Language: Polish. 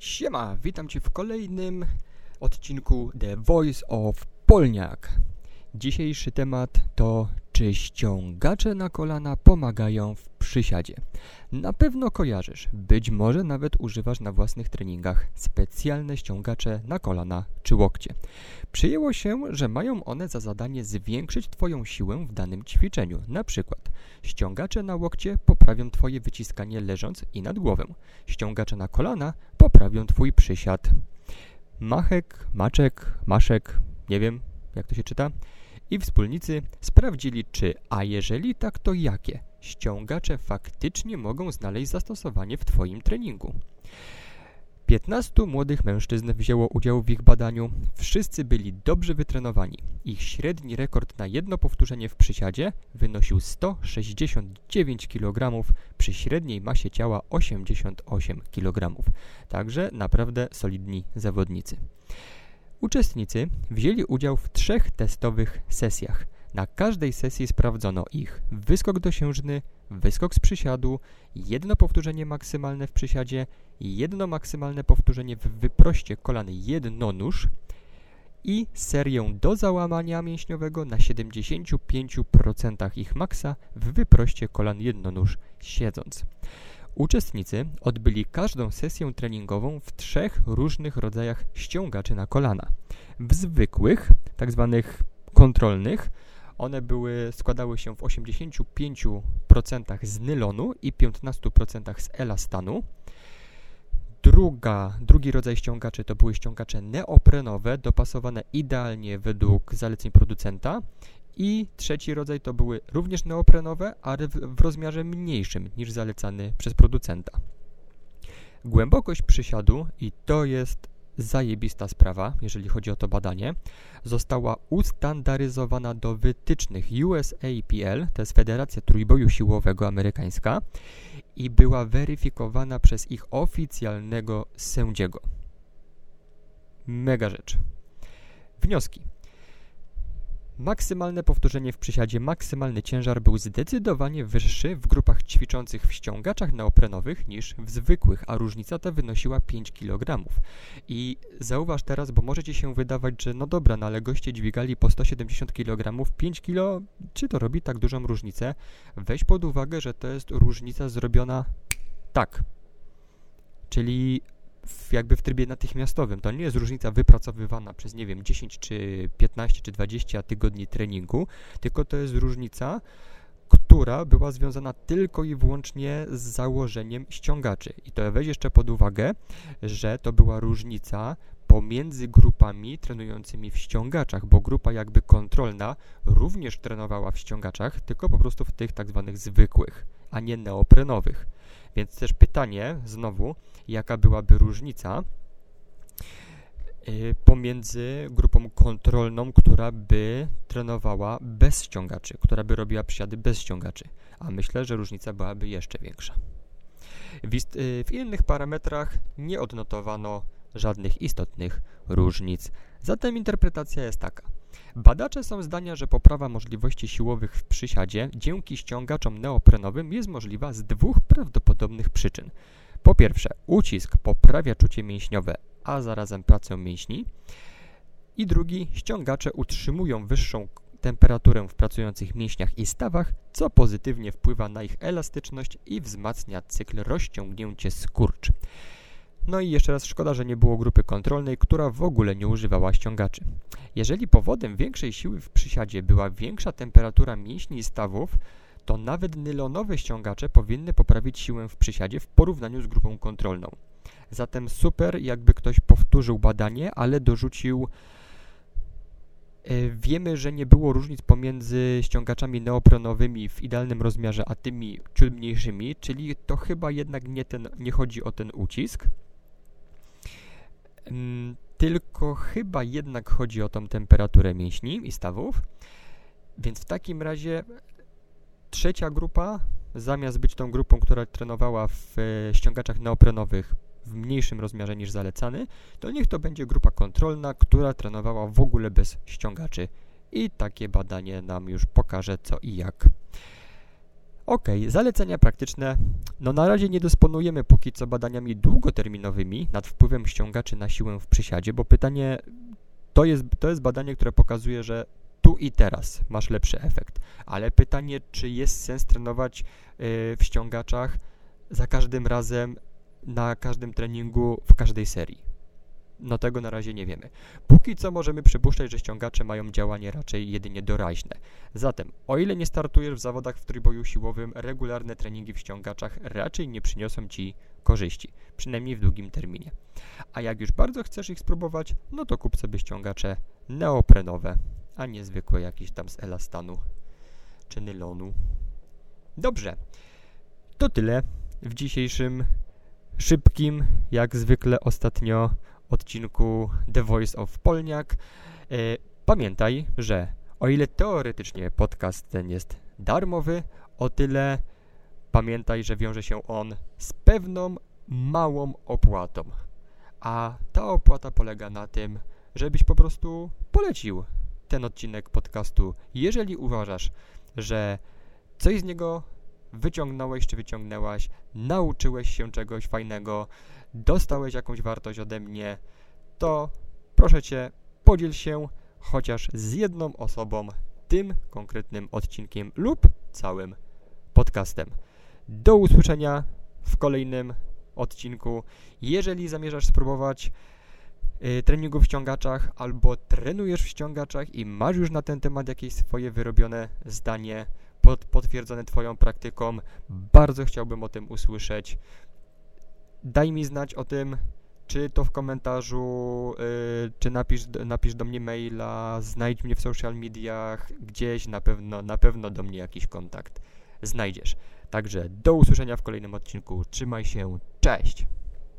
Siema, witam Cię w kolejnym odcinku The Voice of Polniak. Dzisiejszy temat to czy ściągacze na kolana pomagają w przysiadzie. Na pewno kojarzysz, być może nawet używasz na własnych treningach specjalne ściągacze na kolana czy łokcie. Przyjęło się, że mają one za zadanie zwiększyć Twoją siłę w danym ćwiczeniu. Na przykład ściągacze na łokcie poprawią Twoje wyciskanie leżąc i nad głowę. Ściągacze na kolana poprawią Twój przysiad. Machek, Maczek, Maszek, nie wiem jak to się czyta, i wspólnicy sprawdzili, czy, a jeżeli tak, to jakie ściągacze faktycznie mogą znaleźć zastosowanie w Twoim treningu. 15 młodych mężczyzn wzięło udział w ich badaniu. Wszyscy byli dobrze wytrenowani. Ich średni rekord na jedno powtórzenie w przysiadzie wynosił 169 kg przy średniej masie ciała 88 kg. Także naprawdę solidni zawodnicy. Uczestnicy wzięli udział w trzech testowych sesjach. Na każdej sesji sprawdzono ich wyskok dosiężny, wyskok z przysiadu, jedno powtórzenie maksymalne w przysiadzie, jedno maksymalne powtórzenie w wyproście kolan jednonóż i serię do załamania mięśniowego na 75% ich maksa w wyproście kolan jednonóż siedząc. Uczestnicy odbyli każdą sesję treningową w trzech różnych rodzajach ściągaczy na kolana. W zwykłych, tak zwanych kontrolnych, one były, składały się w 85% z nylonu i 15% z elastanu. Druga, drugi rodzaj ściągaczy to były ściągacze neoprenowe, dopasowane idealnie według zaleceń producenta. I trzeci rodzaj to były również neoprenowe, ale w, rozmiarze mniejszym niż zalecany przez producenta. Głębokość przysiadu, i to jest zajebista sprawa, jeżeli chodzi o to badanie, została ustandaryzowana do wytycznych USAPL, to jest Federacja Trójboju Siłowego Amerykańska, i była weryfikowana przez ich oficjalnego sędziego. Mega rzecz. Wnioski. Maksymalne powtórzenie w przysiadzie, maksymalny ciężar był zdecydowanie wyższy w grupach ćwiczących w ściągaczach neoprenowych niż w zwykłych, a różnica ta wynosiła 5 kg. I zauważ teraz, bo może Ci się wydawać, że no dobra, no ale goście dźwigali po 170 kg, 5 kg, czy to robi tak dużą różnicę? Weź pod uwagę, że to jest różnica zrobiona tak. Czyli w, jakby w trybie natychmiastowym. To nie jest różnica wypracowywana przez, nie wiem, 10 czy 15 czy 20 tygodni treningu, tylko to jest różnica, która była związana tylko i wyłącznie z założeniem ściągaczy. I to weź jeszcze pod uwagę, że to była różnica pomiędzy grupami trenującymi w ściągaczach, bo grupa jakby kontrolna również trenowała w ściągaczach, tylko po prostu w tych tak zwanych zwykłych, a nie neoprenowych. Więc też pytanie znowu, jaka byłaby różnica y, pomiędzy grupą kontrolną, która by trenowała bez ściągaczy, która by robiła przysiady bez ściągaczy, a myślę, że różnica byłaby jeszcze większa. W, y, w innych parametrach nie odnotowano żadnych istotnych różnic. Zatem interpretacja jest taka. Badacze są zdania, że poprawa możliwości siłowych w przysiadzie dzięki ściągaczom neoprenowym jest możliwa z dwóch prawdopodobnych przyczyn. Po pierwsze, ucisk poprawia czucie mięśniowe, a zarazem pracę mięśni. I drugi, ściągacze utrzymują wyższą temperaturę w pracujących mięśniach i stawach, co pozytywnie wpływa na ich elastyczność i wzmacnia cykl rozciągnięcie skurcz. No i jeszcze raz szkoda, że nie było grupy kontrolnej, która w ogóle nie używała ściągaczy. Jeżeli powodem większej siły w przysiadzie była większa temperatura mięśni i stawów, to nawet nylonowe ściągacze powinny poprawić siłę w przysiadzie w porównaniu z grupą kontrolną. Zatem super, jakby ktoś powtórzył badanie, ale dorzucił e, Wiemy, że nie było różnic pomiędzy ściągaczami neoprenowymi w idealnym rozmiarze, a tymi ciut mniejszymi, czyli to chyba jednak nie, ten, nie chodzi o ten ucisk, tylko chyba jednak chodzi o tą temperaturę mięśni i stawów. Więc w takim razie trzecia grupa, zamiast być tą grupą, która trenowała w e, ściągaczach neoprenowych w mniejszym rozmiarze niż zalecany, to niech to będzie grupa kontrolna, która trenowała w ogóle bez ściągaczy. I takie badanie nam już pokaże co i jak. Ok, zalecenia praktyczne. No na razie nie dysponujemy póki co badaniami długoterminowymi nad wpływem ściągaczy na siłę w przysiadzie, bo pytanie to jest, to jest badanie, które pokazuje, że tu i teraz masz lepszy efekt. Ale pytanie, czy jest sens trenować yy, w ściągaczach za każdym razem, na każdym treningu, w każdej serii. No tego na razie nie wiemy. Póki co możemy przypuszczać, że ściągacze mają działanie raczej jedynie doraźne. Zatem, o ile nie startujesz w zawodach w trójboju siłowym, regularne treningi w ściągaczach raczej nie przyniosą Ci korzyści, przynajmniej w długim terminie. A jak już bardzo chcesz ich spróbować, no to kup sobie ściągacze neoprenowe, a nie zwykłe jakieś tam z elastanu czy nylonu. Dobrze, to tyle w dzisiejszym szybkim, jak zwykle ostatnio odcinku The Voice of Polniak. E, pamiętaj, że o ile teoretycznie podcast ten jest darmowy, o tyle pamiętaj, że wiąże się on z pewną małą opłatą. A ta opłata polega na tym, żebyś po prostu polecił ten odcinek podcastu, jeżeli uważasz, że coś z niego wyciągnąłeś czy wyciągnęłaś, nauczyłeś się czegoś fajnego, dostałeś jakąś wartość ode mnie, to proszę Cię, podziel się chociaż z jedną osobą tym konkretnym odcinkiem lub całym podcastem. Do usłyszenia w kolejnym odcinku. Jeżeli zamierzasz spróbować y, treningu w ściągaczach albo trenujesz w ściągaczach i masz już na ten temat jakieś swoje wyrobione zdanie, pod, potwierdzone Twoją praktyką, bardzo chciałbym o tym usłyszeć. Daj mi znać o tym, czy to w komentarzu, yy, czy napisz, napisz do mnie maila, znajdź mnie w social mediach, gdzieś na pewno, na pewno do mnie jakiś kontakt znajdziesz. Także do usłyszenia w kolejnym odcinku. Trzymaj się, cześć!